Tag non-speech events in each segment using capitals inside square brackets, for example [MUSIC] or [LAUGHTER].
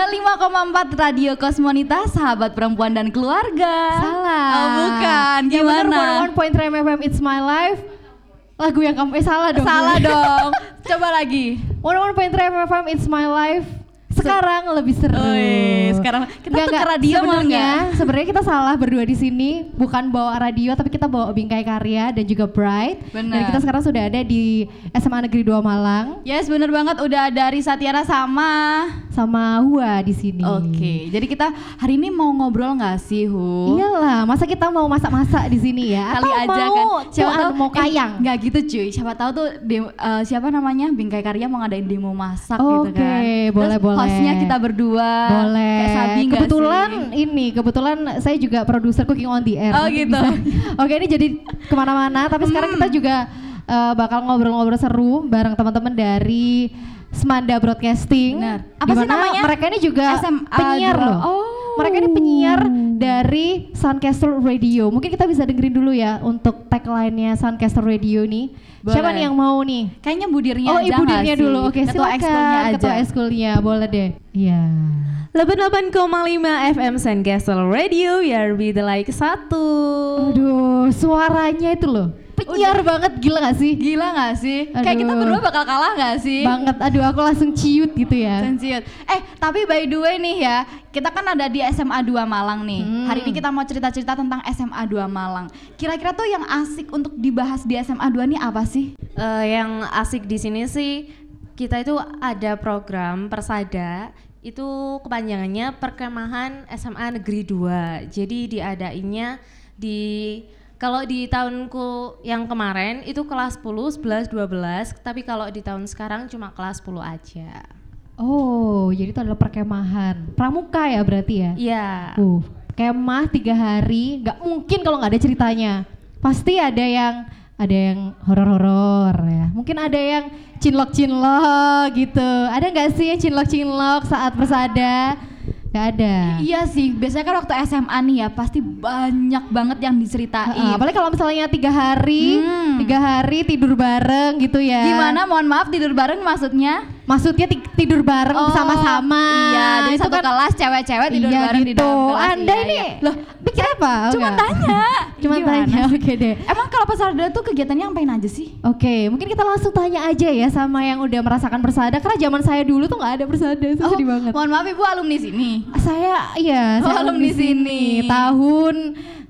ini di 95,4 Radio Kosmonita, sahabat perempuan dan keluarga. Salah. Oh, bukan. Yang bener Gimana? 101.3 FM It's My Life. Lagu yang kamu eh salah dong. Salah dong. [LAUGHS] Coba lagi. 101.3 FM It's My Life. Sekarang lebih seru. Wih, sekarang kita Nggak, tuh ke nggak. radio mau sebenarnya sebenarnya kita salah berdua di sini bukan bawa radio tapi kita bawa bingkai karya dan juga Bright dan Benar. kita sekarang sudah ada di SMA Negeri 2 Malang Yes, bener banget. Udah ada Risa Tiara sama. sama Hua di sini. Oke, jadi kita hari ini mau ngobrol nggak sih, Hu? Iyalah, masa kita mau masak-masak di sini ya? Kali Atau aja mau kan. cuan, mau eh, kayang? nggak gitu cuy. Siapa tahu tuh demo- eh, siapa namanya Bingkai Karya mau ngadain demo masak gitu Oke, kan. boleh, Terus hostnya kita berdua. Boleh. Kayak Sabi kebetulan sih? ini, kebetulan saya juga produser Cooking on the Air. Oh, gitu. Oke, ini jadi ke mana-mana. Tapi sekarang kita juga eh, bakal ngobrol-ngobrol seru bareng teman-teman dari Semanda Broadcasting. Benar. Apa sih namanya? Mereka ini juga SMA penyiar loh. Oh. Mereka ini penyiar dari Suncastle Radio. Mungkin kita bisa dengerin dulu ya untuk tagline-nya Suncastle Radio nih. Siapa Boleh. nih yang mau nih? Kayaknya budirnya Oh, aja ibu nggak dirnya sih? dulu. Oke, Ketua silakan. ekskulnya aja. Ketua ekskulnya, boleh deh. Iya. 88,5 FM Sandcastle Radio biar be the like satu. Aduh, suaranya itu loh. Penyiar banget, gila gak sih? Gila gak sih? Kayak kita Aduh. berdua bakal kalah gak sih? Banget, aduh aku langsung ciut gitu ya. Sensiut. Eh, tapi by the way nih ya, kita kan ada di SMA 2 Malang nih. Hmm. Hari ini kita mau cerita-cerita tentang SMA 2 Malang. Kira-kira tuh yang asik untuk dibahas di SMA 2 nih apa sih? Eh, yang asik di sini sih kita itu ada program Persada itu kepanjangannya Perkemahan SMA Negeri 2. Jadi diadainnya di kalau di tahunku yang kemarin itu kelas 10, 11, 12, tapi kalau di tahun sekarang cuma kelas 10 aja. Oh, jadi itu adalah perkemahan. Pramuka ya berarti ya? Iya. Uh, kemah tiga hari, nggak mungkin kalau nggak ada ceritanya. Pasti ada yang ada yang horor-horor ya. Mungkin ada yang cinlok-cinlok gitu. Ada nggak sih yang cinlok-cinlok saat persada? Nggak ada. Iya sih, biasanya kan waktu SMA nih ya pasti banyak banget yang diceritain. Heeh, apalagi kalau misalnya tiga hari, Hmm. tiga hari tidur bareng gitu ya. Gimana? Mohon maaf tidur bareng maksudnya? Maksudnya ti- tidur bareng Oh, bersama-sama. Iya, jadi Itu satu kan- kelas cewek-cewek tidur iya bareng di gitu. dalam kelas. Anda Iya, ini iya. loh pikir apa? Cuma Enggak. tanya. [LAUGHS] Cuma tanya. [LAUGHS] Oke deh. Emang kalau pesada tuh kegiatannya ngapain aja sih? Oke, mungkin kita langsung tanya aja ya sama yang udah merasakan persada. Karena zaman saya dulu tuh nggak ada persada, itu sedih banget. mohon maaf ibu alumni sini. Saya iya, Oh, saya alumni sini. Tahun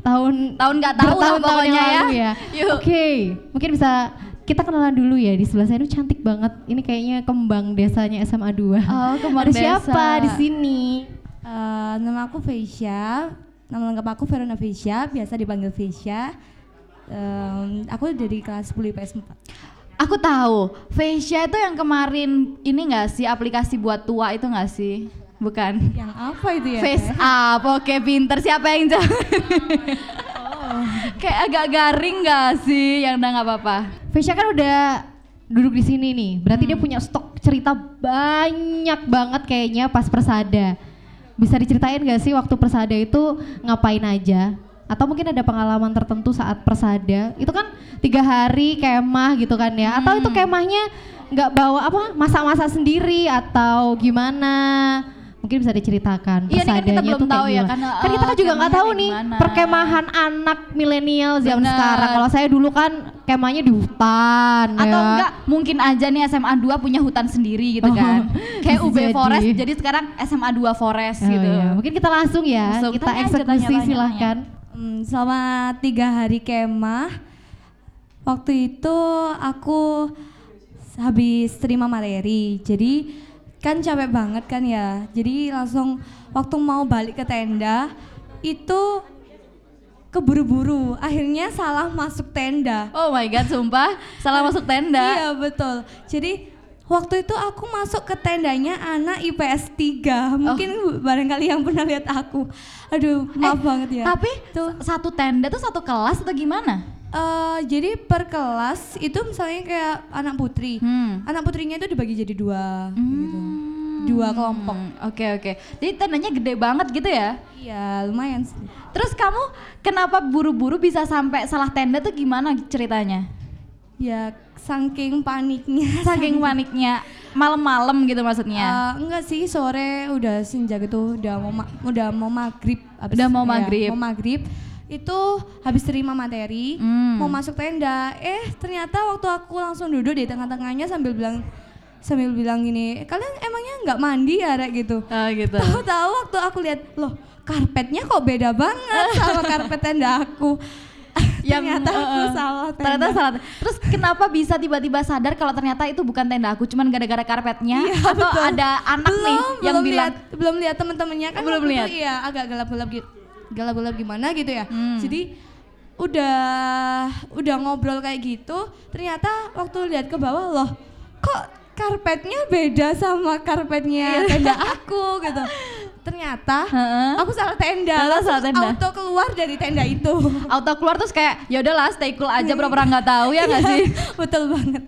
tahun Tahun nggak tahu lah pokoknya ya. ya. Oke, mungkin bisa kita kenalan dulu ya di sebelah saya itu cantik banget. Ini kayaknya kembang desanya SMA 2. Oh, [LAUGHS] kembang Ada desa. siapa di sini? Eh, nama aku Feisha, nama lengkap aku Verona Feisha, biasa dipanggil Feisha. Em, aku dari kelas 10 IPS 4. Aku tahu, Facia itu yang kemarin ini nggak sih aplikasi buat tua itu nggak sih? Bukan. Yang apa itu ya? Face up, oke pinter siapa yang jawab? [LAUGHS] Kayak agak garing nggak sih? Yang udah nggak apa-apa. Fesya kan udah duduk di sini nih. Berarti Hmm. dia punya stok cerita banyak banget kayaknya pas persada. Bisa diceritain gak sih waktu persada itu ngapain aja? Atau mungkin ada pengalaman tertentu saat persada? Itu kan tiga hari kemah gitu kan ya? Atau itu Hmm. kemahnya nggak bawa apa masak-masak sendiri atau gimana? Mungkin bisa diceritakan Iya, ini kan kita belum tahu ya, gimana. karena, kan kita kan juga nggak tahu nih gimana. perkemahan anak milenial zaman Bener. sekarang. Kalau saya dulu kan kemahnya di hutan Atau ya. enggak mungkin aja nih SMA 2 punya hutan sendiri gitu Oh, kan. [LAUGHS] Kayak UB jadi. Forest jadi sekarang SMA 2 Forest Oh, gitu. iya. Mungkin kita langsung ya, Langsung. kita eksekusi tanya, tanya, silahkan. Hmm, selama tiga hari kemah, waktu itu aku habis terima materi, jadi kan capek banget kan ya. Jadi langsung waktu mau balik ke tenda itu keburu-buru, akhirnya salah masuk tenda. Oh my god, sumpah salah masuk tenda. Iya betul. Jadi waktu itu aku masuk ke tendanya anak IPS 3. Mungkin barangkali yang pernah lihat aku. Aduh, maaf Eh, banget ya. Tapi Tuh. satu tenda tuh satu kelas atau gimana? Eh, jadi per kelas itu misalnya kayak anak putri. Hmm. Anak putrinya itu dibagi jadi dua gitu. Dua kelompok. Hmm, Oke oke. Jadi tendanya gede banget gitu ya? Iya, lumayan sih. Terus kamu kenapa buru-buru bisa sampai salah tenda tuh gimana ceritanya? ya saking paniknya [LAUGHS] Saking paniknya malam-malam gitu maksudnya. Eh, enggak sih sore udah senja gitu udah mau ma- udah mau maghrib habis- Udah mau ya, maghrib. mau maghrib itu habis terima materi Hmm. mau masuk tenda eh ternyata waktu aku langsung duduk di tengah-tengahnya sambil bilang sambil bilang gini kalian emangnya nggak mandi ya Rek?" gitu Oh, gitu. tahu-tahu waktu aku lihat loh karpetnya kok beda banget [LAUGHS] sama karpet tenda aku [LAUGHS] ternyata aku salah tenda. Ternyata salah. Terus kenapa bisa tiba-tiba sadar kalau ternyata itu bukan tenda aku, cuman gara-gara karpetnya Iya, atau betul. ada anak belum, nih yang belum bilang lihat, belum lihat teman-temannya kan Belum lihat. iya agak gelap-gelap gitu gelap-gelap gimana gitu ya Hmm. jadi udah udah ngobrol kayak gitu ternyata waktu lihat ke bawah loh kok karpetnya beda sama karpetnya tenda aku gitu ternyata Iya. Heeh. aku salah tenda Ternyata salah tenda. auto keluar dari tenda itu [LAUGHS] auto keluar terus kayak ya udahlah stay cool aja pura-pura nggak tahu ya nggak sih? [LAUGHS] betul banget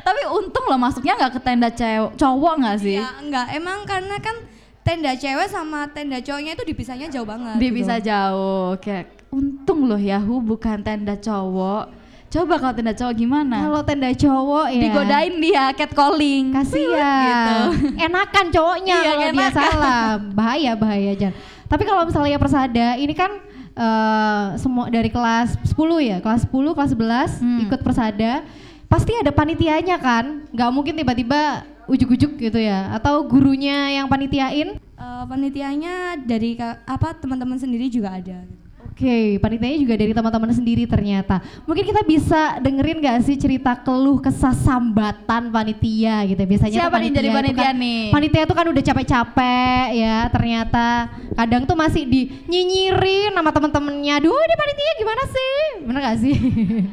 Tapi untung loh masuknya nggak ke tenda cewek cowok nggak sih? ya enggak emang karena kan tenda cewek sama tenda cowoknya itu dipisahnya jauh banget Dia gitu. jauh. Kayak untung loh Yahoo bukan tenda cowok. Coba kalau tenda cowok gimana? Kalau tenda cowok ya Digodain dia catcalling. kasihan. Gitu. [LAUGHS] Enakan cowoknya Iya, kalau dia salah. Bahaya bahaya Jan. Tapi kalau misalnya persada ini kan eh, semua dari kelas 10 ya, kelas 10, kelas 11 Hmm. ikut persada. Pasti ada panitianya kan? Nggak mungkin tiba-tiba ujuk-ujuk gitu ya atau gurunya yang panitiain Eh, panitianya dari apa teman-teman sendiri juga ada. Oke, panitianya juga dari teman-teman sendiri ternyata. Mungkin kita bisa dengerin gak sih cerita keluh kesah sambatan panitia gitu. Biasanya Siapa nih jadi panitia kan, nih? Panitia tuh kan udah capek-capek ya, ternyata kadang tuh masih dinyinyirin nama temen-temennya. Duh, ini panitia gimana sih? Bener gak sih?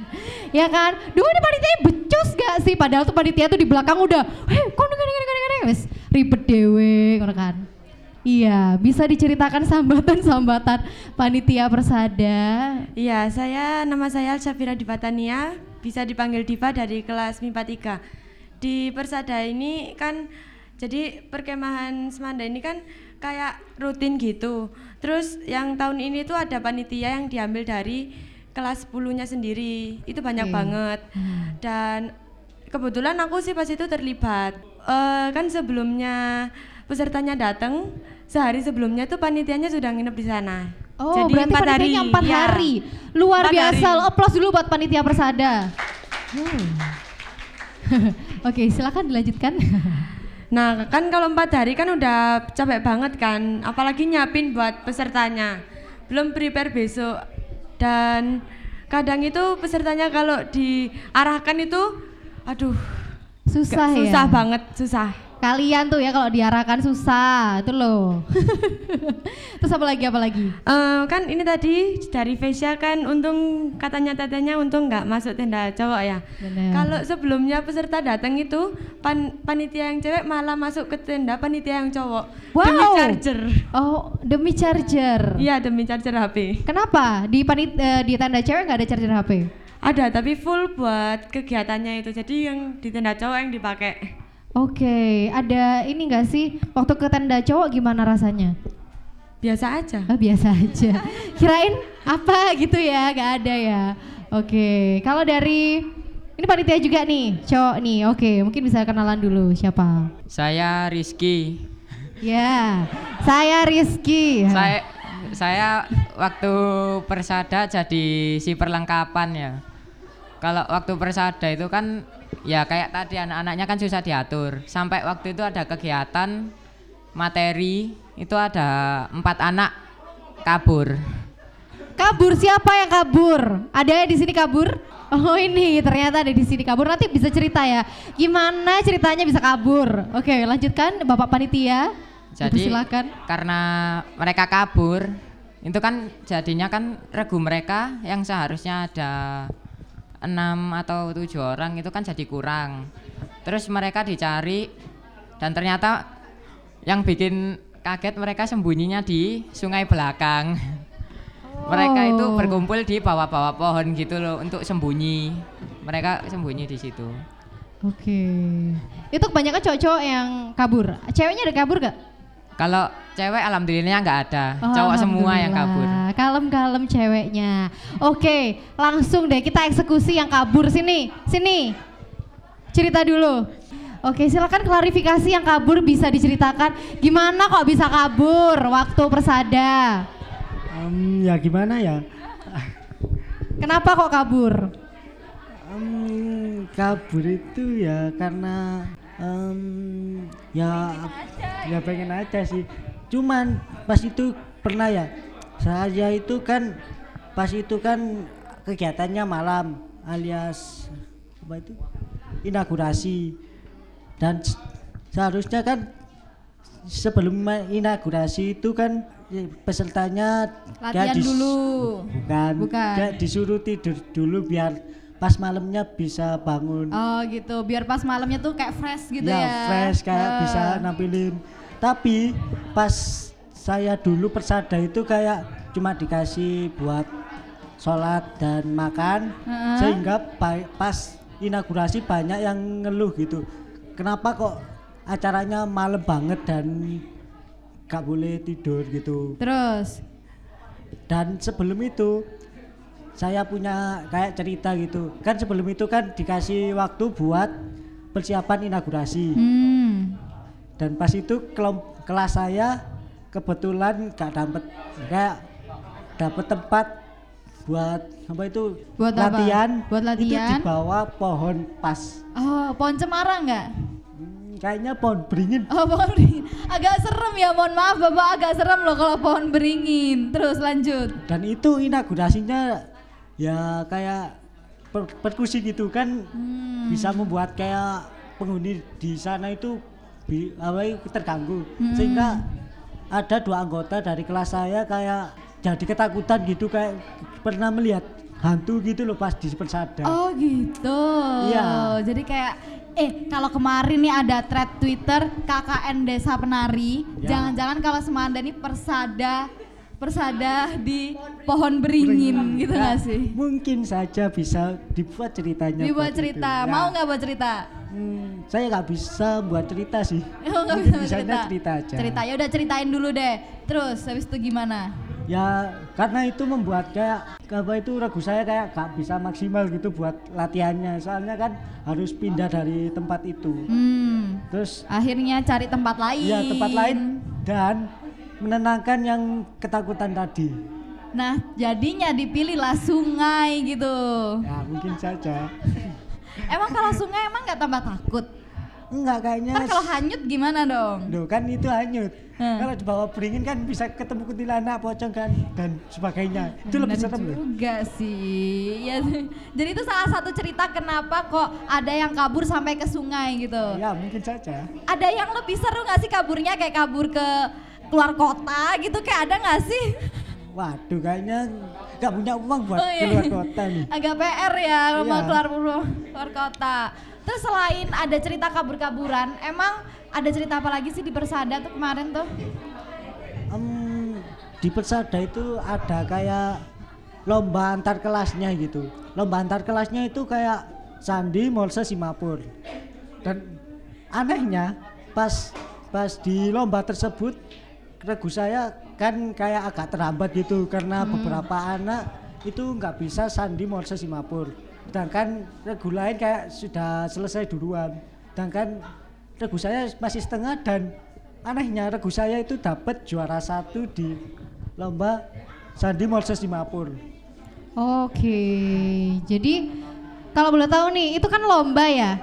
[LAUGHS] ya kan? Duh, ini panitia becus gak sih? Padahal tuh panitia tuh di belakang udah, kok gini gini gini gini, wes ribet dewe, ngono kan? Iya, bisa diceritakan sambatan-sambatan panitia persada. Iya, saya nama saya Syafira Divatania, bisa dipanggil Diva dari kelas MIPA 3. Di Persada ini kan jadi perkemahan Semanda ini kan kayak rutin gitu. Terus yang tahun ini tuh ada panitia yang diambil dari kelas 10-nya sendiri. Itu banyak Oke. banget. Dan kebetulan aku sih pas itu terlibat. Eh, kan sebelumnya pesertanya datang, sehari sebelumnya tuh panitianya sudah nginep di sana. Oh, Jadi berarti empat panitianya empat Iya. hari. Luar Empat biasa. hari. Lo Applause dulu buat panitia persada. Hmm. [LAUGHS] Oke, silakan dilanjutkan. [LAUGHS] Nah, kan kalau empat hari kan udah capek banget kan, apalagi nyiapin buat pesertanya. Belum prepare besok. Dan kadang itu pesertanya kalau diarahkan itu, aduh, Susah ya. susah banget, susah. Kalian tuh ya kalau diarahkan susah, itu loh. [LAUGHS] Terus apa lagi apa lagi? Eh, kan ini tadi dari Vesya kan untung katanya tetenya untung nggak masuk tenda cowok ya. Kalau sebelumnya peserta datang itu pan- panitia yang cewek malah masuk ke tenda panitia yang cowok demi Wow. charger. Oh, demi charger. Iya demi charger HP. Kenapa? Di panit eh, di tanda cewek nggak ada charger HP? Ada tapi full buat kegiatannya itu. Jadi yang di tenda cowok yang dipakai. Oke, ada ini nggak sih waktu ke tenda cowok gimana rasanya? Biasa aja. Oh, biasa aja. [LAUGHS] Kirain apa gitu ya, gak ada ya. Oke, kalau dari ini panitia juga nih, cowok nih. Oke, mungkin bisa kenalan dulu siapa? Saya Rizky. Ya, saya Rizky. Saya saya waktu persada jadi si perlengkapan ya. Kalau waktu persada itu kan ya kayak tadi anak-anaknya kan susah diatur. Sampai waktu itu ada kegiatan materi itu ada empat anak kabur. Kabur siapa yang kabur? Ada yang di sini kabur? Oh ini ternyata ada di sini kabur. Nanti bisa cerita ya. Gimana ceritanya bisa kabur? Oke, lanjutkan Bapak panitia. Jadi silakan. karena mereka kabur itu kan jadinya kan regu mereka yang seharusnya ada enam atau tujuh orang itu kan jadi kurang. Terus mereka dicari dan ternyata yang bikin kaget mereka sembunyinya di sungai belakang. [LAUGHS] Mereka itu Oh. berkumpul di bawah-bawah pohon gitu loh untuk sembunyi. Mereka sembunyi di situ. Oke. Itu kebanyakan cowok-cowok yang kabur. Ceweknya ada kabur gak? Kalau cewek alhamdulillahnya nggak ada, Oh, cowok semua yang kabur. Kalem-kalem ceweknya. Oke, langsung deh kita eksekusi yang kabur sini. Sini. Cerita dulu. Oke, silakan klarifikasi yang kabur bisa diceritakan. Gimana kok bisa kabur waktu persada? Em, ya gimana ya? Kenapa kok kabur? Em, kabur itu ya karena em, ya ya pengen aja sih. Cuman pas itu pernah ya. Saya itu kan pas itu kan kegiatannya malam alias apa itu inaugurasi dan seharusnya kan sebelum inaugurasi itu kan eh, pesertanya Latihan dulu. bukan, Bukan. disuruh tidur dulu biar pas malamnya bisa bangun Oh gitu, biar pas malamnya tuh kayak fresh gitu ya. ya fresh kayak Eh. bisa nampilin tapi pas saya dulu persada itu kayak cuma dikasih buat sholat dan makan Heeh. sehingga pa- pas inaugurasi banyak yang ngeluh gitu kenapa kok acaranya malam banget dan gak boleh tidur gitu Terus, dan sebelum itu saya punya kayak cerita gitu kan sebelum itu kan dikasih waktu buat persiapan inaugurasi hmm, dan pas itu kelom- kelas saya kebetulan gak dapet kayak dapet tempat buat apa itu Buat apa? latihan Buat itu latihan? di bawah pohon pas oh pohon cemara nggak? Hmm, kayaknya pohon beringin Oh pohon beringin, agak serem ya. Mohon maaf bapak, agak serem loh kalau pohon beringin. Terus lanjut. dan itu inaugurasinya ya kayak per- perkusi gitu kan Hmm. bisa membuat kayak penghuni di sana itu bi- apa terganggu Hmm. sehingga ada dua anggota dari kelas saya kayak jadi ketakutan gitu kayak pernah melihat hantu gitu loh pas di persada Oh gitu. Iya. Jadi kayak eh kalau kemarin nih ada thread Twitter KKN Desa Penari, Ya. jangan-jangan kalau Semanda ini persada persada di pohon beringin gitu Ya, nggak sih? mungkin saja bisa dibuat ceritanya Dibuat buat cerita, itu. Ya. mau nggak buat cerita? Hmm, saya nggak bisa buat cerita sih [LAUGHS] Oh, Mungkin bisa bisanya cerita aja Cerita ya udah ceritain dulu deh. Terus habis itu gimana? ya karena itu membuat kayak apa itu ragu saya kayak gak bisa maksimal gitu buat latihannya soalnya kan harus pindah dari tempat itu Hmm. terus Akhirnya cari tempat lain. ya tempat lain dan menenangkan yang ketakutan tadi Nah, jadinya dipilihlah sungai gitu. ya mungkin saja [LAUGHS] Emang kalau sungai emang nggak tambah takut? enggak kayaknya Ntar kalau hanyut gimana dong? Duh, kan itu hanyut Hmm. kalau di bawah beringin kan bisa ketemu kuntilanak pocong kan dan sebagainya itu lebih serem loh juga sih. Ya, jadi itu salah satu cerita kenapa kok ada yang kabur sampai ke sungai gitu. ya mungkin saja Ada yang lebih seru nggak sih kaburnya kayak kabur ke keluar kota gitu kayak ada nggak sih? waduh kayaknya nggak punya uang buat Oh, iya. keluar kota nih Agak PR ya mau Iya. keluar keluar kota. Terus selain ada cerita kabur-kaburan, emang ada cerita apa lagi sih di Persada tuh kemarin tuh? Em, di Persada itu ada kayak lomba antar kelasnya gitu. Lomba antar kelasnya itu kayak Sandi, Molse, Simapur. Dan anehnya pas pas di lomba tersebut regu saya kan kayak agak terhambat gitu karena beberapa anak itu nggak bisa Sandi, Molse, Simapur. Sedangkan regu lain kayak sudah selesai duluan. Sedangkan regu saya masih setengah dan anehnya regu saya itu dapat juara satu di lomba Sandi Molses Simapur. Oke, jadi kalau boleh tahu nih, itu kan lomba ya.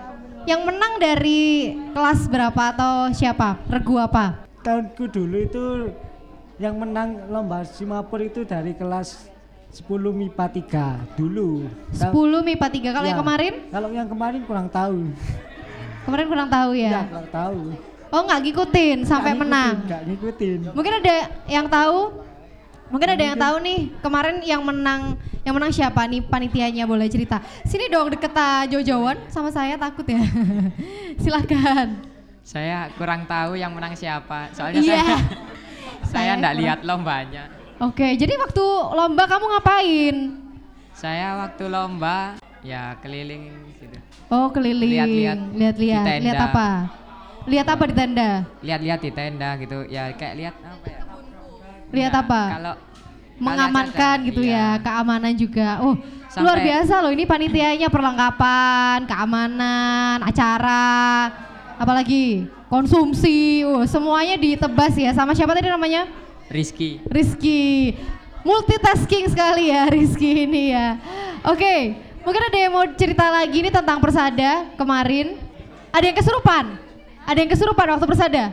Yang menang dari kelas berapa atau siapa? Regu apa? Tahunku dulu itu yang menang lomba Simapur itu dari kelas 10 MIPA 3 dulu. 10 MIPA 3. Kalau Ya, yang kemarin? Kalau yang kemarin kurang tahu. Kemarin kurang tahu Ya, ya. kurang tahu. Oh nggak ngikutin sampai Nggak menang. ngikutin, Nggak ngikutin. Mungkin ada yang tahu? Mungkin ada yang tahu nih kemarin yang menang yang menang siapa nih panitianya boleh cerita. Sini dong deket jauh-jauhan sama saya takut ya. [LAUGHS] Silakan. Saya kurang tahu yang menang siapa. Soalnya Iya. saya [LAUGHS] saya enggak lihat lombanya. Oke, jadi waktu lomba kamu ngapain? Saya waktu lomba ya keliling gitu. Oh keliling. Lihat-lihat Lihat-lihat. Lihat apa? Lihat apa di tenda? lihat-lihat di tenda gitu ya kayak lihat apa ya Lihat Enggak, apa? kalau Mengamankan gitu ya, iya. keamanan juga. Oh, luar Sampai- biasa loh ini panitianya perlengkapan, keamanan, acara, apalagi konsumsi. Oh, semuanya ditebas ya. Sama siapa tadi namanya? Rizky Rizky. Multitasking sekali ya [LAUGHS] Rizky ini ya. Oke, mungkin ada yang mau cerita lagi nih tentang Persada kemarin. Ada yang kesurupan? Ada yang kesurupan waktu Persada?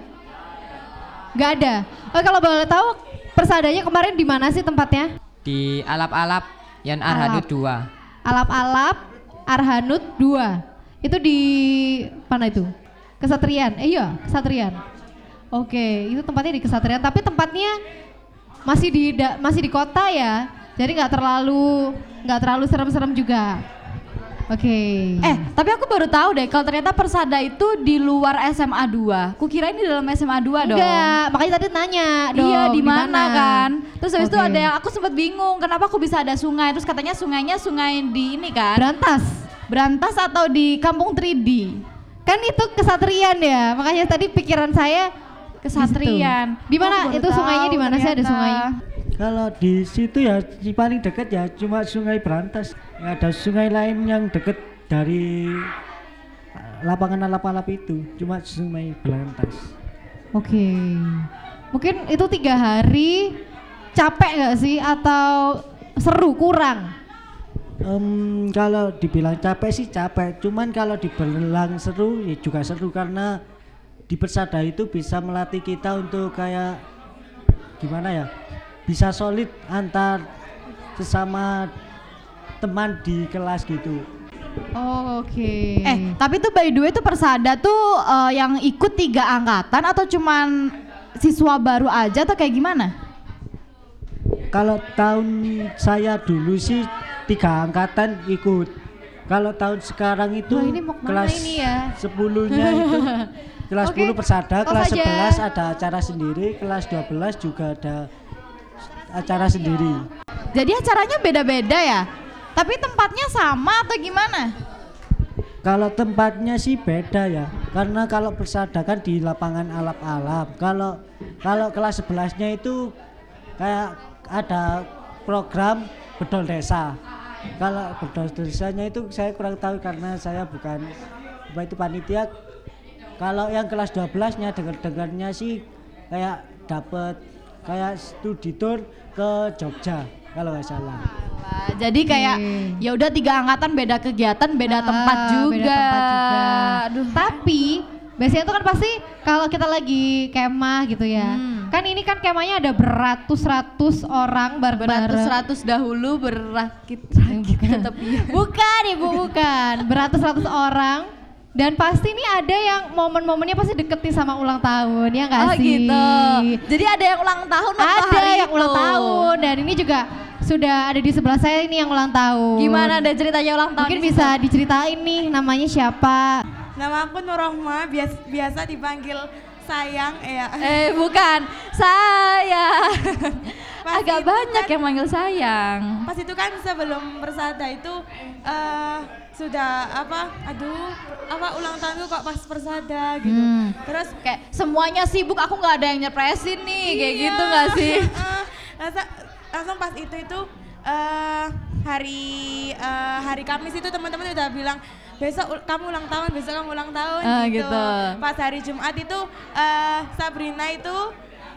Gak ada. Oh kalau boleh tahu Persadanya kemarin di mana sih tempatnya? di alap-alap Yan Alap. Arhanud 2 Alap-alap Arhanud 2. Itu di mana itu? Kesatrian. Eh iya, Kesatrian. Oke, itu tempatnya di Kesatrian, tapi tempatnya masih di da- masih di kota ya. Jadi nggak terlalu nggak terlalu serem-serem juga. Oke. Eh, tapi aku baru tahu deh kalau ternyata Persada itu di luar SMA 2. Kukira ini di dalam SMA 2 dong. enggak, makanya tadi nanya dong. iya di mana kan? Terus habis itu Oke. ada yang aku sempat bingung kenapa aku bisa ada sungai. Terus katanya sungainya sungai di ini kan? Berantas. Berantas atau di Kampung 3D? Kan itu kesatrian ya, makanya tadi pikiran saya Kesatrian. Di mana? Baru Itu sungainya di mana sih ada sungainya? Kalau di situ ya di paling dekat ya cuma Sungai Berantas. Nggak ada sungai lain yang dekat dari eh, lapangan alap-alap itu. Cuma Sungai Berantas. Oke. Mungkin itu tiga hari capek nggak sih atau seru kurang? Em, kalau dibilang capek sih capek. Cuman kalau dibilang seru ya juga seru karena di Persada itu bisa melatih kita untuk kayak gimana ya? Bisa solid antar sesama teman di kelas gitu. Oh, Oke. Eh, tapi tuh by the way tuh Persada tuh eh, yang ikut tiga angkatan atau cuman siswa baru aja atau kayak gimana? Kalau tahun saya dulu sih tiga angkatan ikut. Kalau tahun sekarang itu Wah, ini mau kelas ini ya? 10-nya [LAUGHS] itu kelas Oke, 10 persada, kelas aja. 11 ada acara sendiri, kelas 12 juga ada acara sendiri. Jadi acaranya beda-beda ya? Tapi tempatnya sama atau gimana? Kalau tempatnya sih beda ya, karena kalau persada kan di lapangan alap-alap. Kalau kalau kelas 11-nya itu kayak ada program bedol desa. Kalau bedol desanya itu saya kurang tahu karena saya bukan apa itu panitia. Kalau yang kelas 12-nya dengar-dengarnya sih kayak dapat kayak studi tour ke Jogja kalau nggak salah. Jadi kayak ya udah tiga angkatan beda kegiatan, beda Ah, tempat juga. beda tempat juga. Aduh. Tapi biasanya itu kan pasti kalau kita lagi kemah gitu ya. Hmm. Kan ini kan kemahnya ada beratus-ratus orang. Beratus-ratus dahulu berakit-rakit ke [LAUGHS] tepian. Bukan ibu bukan beratus-ratus orang dan pasti nih ada yang momen-momennya pasti deket nih sama ulang tahun ya nggak Oh sih? gitu. Jadi ada yang ulang tahun waktu Ada hari yang ulang itu. tahun dan ini juga sudah ada di sebelah saya ini yang ulang tahun. Gimana ada ceritanya ulang tahun? Mungkin bisa diceritain nih namanya siapa? Nama aku Nurrohma, bias, biasa dipanggil sayang ya. Eh bukan, saya. Pas Agak itu banyak kan- yang manggil sayang. Pas itu kan sebelum persada itu eh sudah apa? Aduh, apa ulang tahunku kok pas persada gitu. Hmm. Terus Kayak semuanya sibuk, aku nggak ada yang nyerpresin nih, kayak Iya, gitu nggak sih? heeh. [LAUGHS] langsung, langsung pas itu itu eh hari eh, hari Kamis itu teman-teman udah bilang besok kamu ulang tahun, besok kamu ulang tahun Ah, gitu. gitu. Pas hari Jumat itu eh Sabrina itu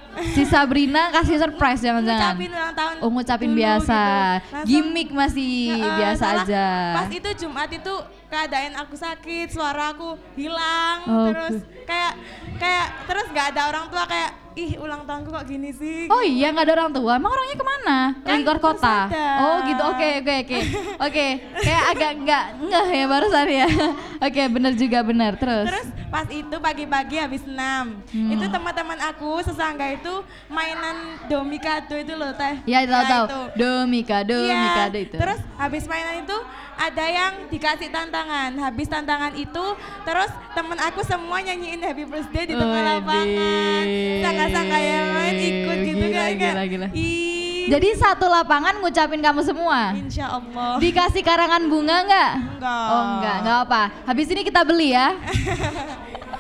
[LAUGHS] Si Sabrina kasih surprise jangan-jangan. ngucapin ulang tahun. Oh ngucapin dulu biasa, gitu. Langsung- gimmick masih Heeh, biasa aja. Pas itu Jumat itu keadaan aku sakit, suara aku hilang, Oh, terus kayak kayak terus nggak ada orang tua kayak ih ulang tahunku kok gini sih. Oh iya nggak ada orang tua, emang orangnya ke mana? Lagi Kan keluar kota. Oh gitu, oke oke oke, [LAUGHS] oke. Kayak agak nggak nggak ya barusan ya. [LAUGHS] oke bener juga bener terus. Terus pas itu pagi-pagi habis enam, Hmm. itu teman-teman aku sesangga itu mainan domikado itu loh teh. Ya tahu tahu. itu. Domika, Iya, domikado itu. Terus habis mainan itu ada yang dikasih tantangan. Habis tantangan itu terus temen aku semua nyanyiin happy birthday di tengah lapangan. Sangga-sangga yang lain ikut gitu Gila, kan. gila, gila. Ih, Jadi satu lapangan ngucapin kamu semua. insya Allah. Dikasih karangan bunga nggak? Enggak. Oh enggak, enggak apa. Habis ini kita beli ya. [LAUGHS]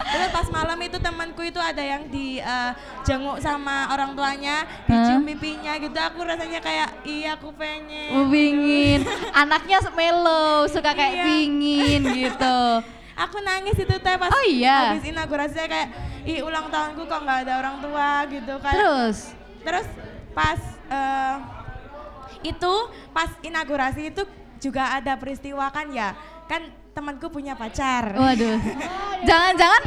Terus pas malam itu temanku itu ada yang di eh, jenguk sama orang tuanya, dicium pipinya gitu. Aku rasanya kayak iya aku pengen. Oh, pingin. Anaknya melo, suka kayak Iya. pingin gitu. [LAUGHS] Aku nangis itu teh pas Oh iya? habis inaugurasi kayak ih ulang tahunku kok nggak ada orang tua gitu kayak Terus? terus pas eh, itu pas inaugurasi itu juga ada peristiwa kan ya kan temanku punya pacar Waduh. [LAUGHS] Jangan-jangan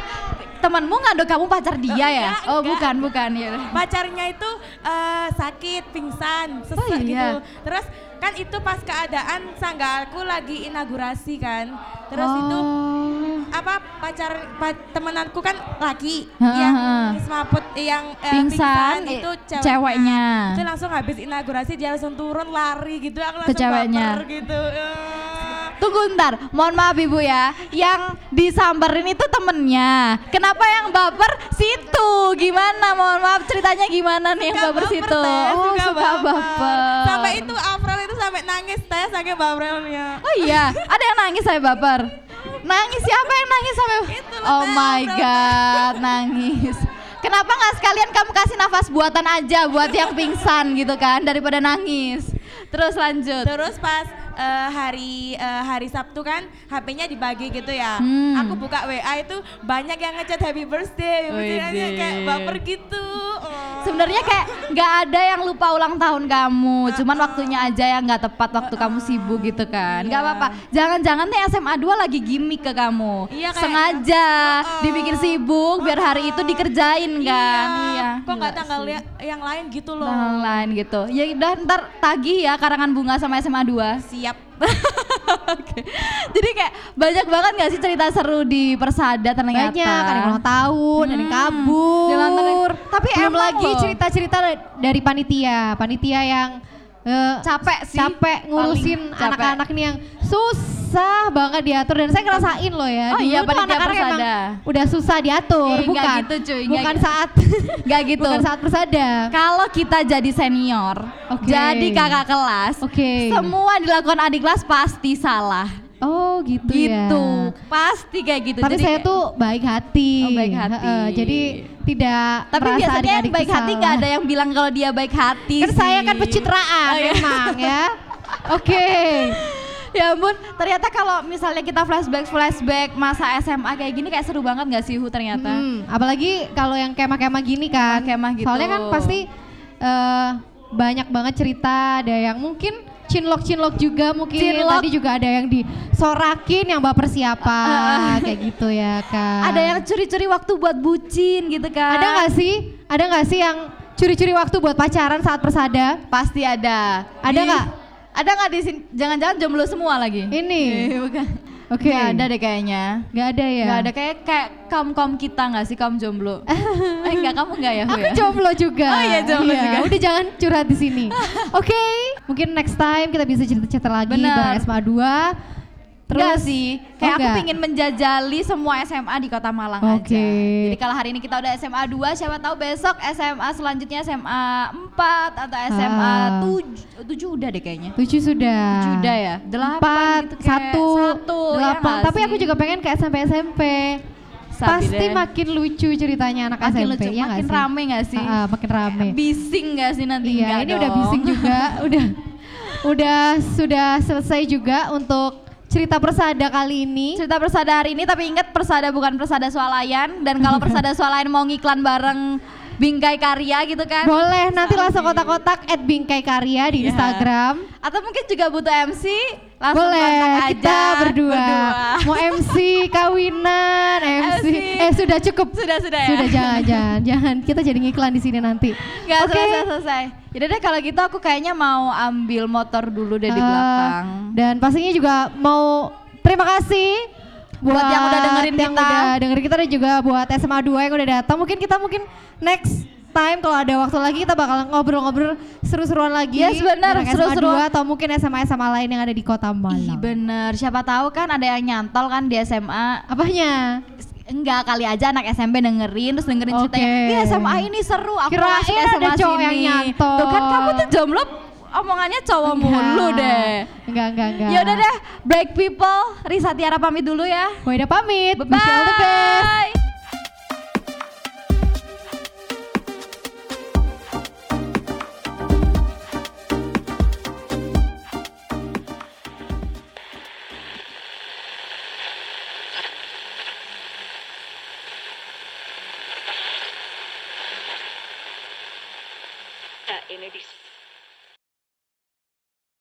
temanmu ngadu kamu pacar dia ya? Enggak, Oh, enggak. bukan, bukan ya. pacarnya itu eh, sakit pingsan sesek Oh, iya. gitu terus kan itu pas keadaan sanggaku lagi inaugurasi kan terus itu Oh. apa pacar pa- temenanku kan laki Ha, yang semaput yang eh, Pingsan, itu ceweknya. ceweknya. itu langsung habis inaugurasi dia langsung turun lari gitu aku Ke langsung ceweknya. baper gitu Eh. Tunggu ntar, mohon maaf ibu ya, yang disamperin itu temennya. Kenapa yang baper situ? Gimana? Mohon maaf ceritanya gimana nih yang Suka baper situ? Oh suka suka baper. sampai itu April itu sampai nangis teh saking bapernya Oh iya, ada yang nangis saya baper. Nangis siapa yang nangis sampai? Oh my god, nangis. Kenapa nggak sekalian kamu kasih nafas buatan aja buat yang pingsan gitu kan daripada nangis? Terus lanjut. Terus pas eh, hari eh, hari Sabtu kan HP-nya dibagi gitu ya. Hmm. Aku buka WA itu banyak yang ngechat happy birthday, Widih. kayak baper gitu. Oh. Sebenarnya kayak nggak ada yang lupa ulang tahun kamu, cuman waktunya aja yang nggak tepat waktu kamu sibuk gitu kan. Nggak Iya. apa-apa. Jangan-jangan nih SMA 2 lagi gimmick ke kamu. Iya, kayak- Sengaja Oh. dibikin sibuk biar hari itu dikerjain kan. Iya. Kok nggak tanggal li- yang lain gitu loh. Tanggal lain gitu. Ya udah ntar tagih ya karangan bunga sama SMA 2. Siap. [LAUGHS] Oke. Jadi kayak banyak banget gak sih cerita seru di Persada ternyata. Banyak, ada yang ulang tahun, ada yang Hmm. kabur. Tapi Belum emang lagi cerita-cerita dari panitia, panitia yang eh, Capek sih. capek ngurusin anak-anak ini yang susah banget diatur dan saya ngerasain loh ya. Oh Dulu iya, tuh anak-anak emang udah susah diatur, Eh, nggak bukan? gitu, cuy, nggak bukan gitu. saat [LAUGHS] Gak gitu. bukan saat Persada. Kalau kita jadi senior, Oke. jadi kakak kelas, Oke. semua dilakukan adik kelas pasti salah. Oh gitu, ya. Gitu, pasti kayak gitu. Tapi Jadi saya tuh baik hati. Oh, baik hati. Heeh, jadi tidak tapi merasa biasanya yang baik tuh hati nggak ada yang bilang kalau dia baik hati. Kan saya kan pencitraan Oh, iya. memang ya. [LAUGHS] Oke. ya ampun, ternyata kalau misalnya kita flashback flashback masa SMA kayak gini kayak seru banget nggak sih Hu ternyata? Hmm, apalagi kalau yang kemah-kemah gini kan. Kemah gitu. Soalnya kan pasti eh, banyak banget cerita, ada yang mungkin cinlok-cinlok juga mungkin. Cinlok. Tadi juga ada yang disorakin yang baper siapa kayak gitu ya kan. Ada yang curi-curi waktu buat bucin gitu kan? ada nggak sih? Ada nggak sih yang curi-curi waktu buat pacaran saat persada? Pasti ada. Ada nggak? Ada nggak di sini? Jangan-jangan jomblo semua lagi? Ini. Eh, bukan. Oke. Nggak ada deh kayaknya. Nggak ada ya? Nggak ada kayak kayak kaum kaum kita nggak sih kaum jomblo? [LAUGHS] eh enggak kamu enggak ya? Aku ya? jomblo juga. Oh iya, jomblo juga. Udah jangan curhat di sini. [LAUGHS] Oke, mungkin next time kita bisa cerita-cerita lagi Benar. bareng SMA 2. Enggak sih, kayak Oh, aku enggak? pingin menjajali semua SMA di Kota Malang Oke. aja. Jadi kalau hari ini kita udah SMA 2, siapa tahu besok SMA selanjutnya SMA 4 atau SMA Ah. 7 7 udah deh kayaknya. Tujuh sudah. 7 udah ya? 8 Empat, gitu kayak satu, satu ya delapan. nggak Tapi aku sih? juga pengen ke SMP SMP. Sabi Pasti deh. makin lucu ceritanya anak makin SMP lucu, ya makin sih? rame gak sih? Ah, ah, makin rame. Bising gak sih nanti? Iya, ini udah dong. bising juga, [LAUGHS] udah udah sudah selesai juga untuk cerita persada kali ini. cerita persada hari ini tapi ingat persada bukan persada swalayan dan kalau [LAUGHS] persada swalayan mau ngiklan bareng bingkai karya gitu kan Boleh nanti langsung kotak-kotak at Bingkai Karya di Iya. Instagram. atau mungkin juga butuh MC langsung Boleh kontak aja kita berdua. Mau MC kawinan, [LAUGHS] MC. MC. Eh sudah cukup. sudah sudah ya Sudah jangan jangan jangan kita jadi ngiklan di sini nanti. nggak Oke. selesai selesai Yaudah deh kalau gitu aku kayaknya mau ambil motor dulu deh di Eh, belakang Dan pastinya juga mau terima kasih Buat yang udah dengerin yang kita. udah dengerin kita dan juga buat SMA 2 yang udah datang. Mungkin kita mungkin next time kalau ada waktu lagi kita bakal ngobrol-ngobrol seru-seruan lagi. Yes, benar, SMA seru-seruan. 2 atau mungkin SMA-SMA lain yang ada di Kota Ih Malang. bener siapa tahu kan ada yang nyantol kan di SMA Apanya? Enggak kali aja anak SMP dengerin terus dengerin Oke. ceritanya Ih SMA ini seru aku Kirain masuk ada SMA cowok yang sini nyantol. Tuh kan kamu tuh jomblo omongannya cowok mulu deh Enggak, enggak, enggak. Ya udah deh break people Risa Tiara pamit dulu ya udah pamit. Bye Wish you all the best. bye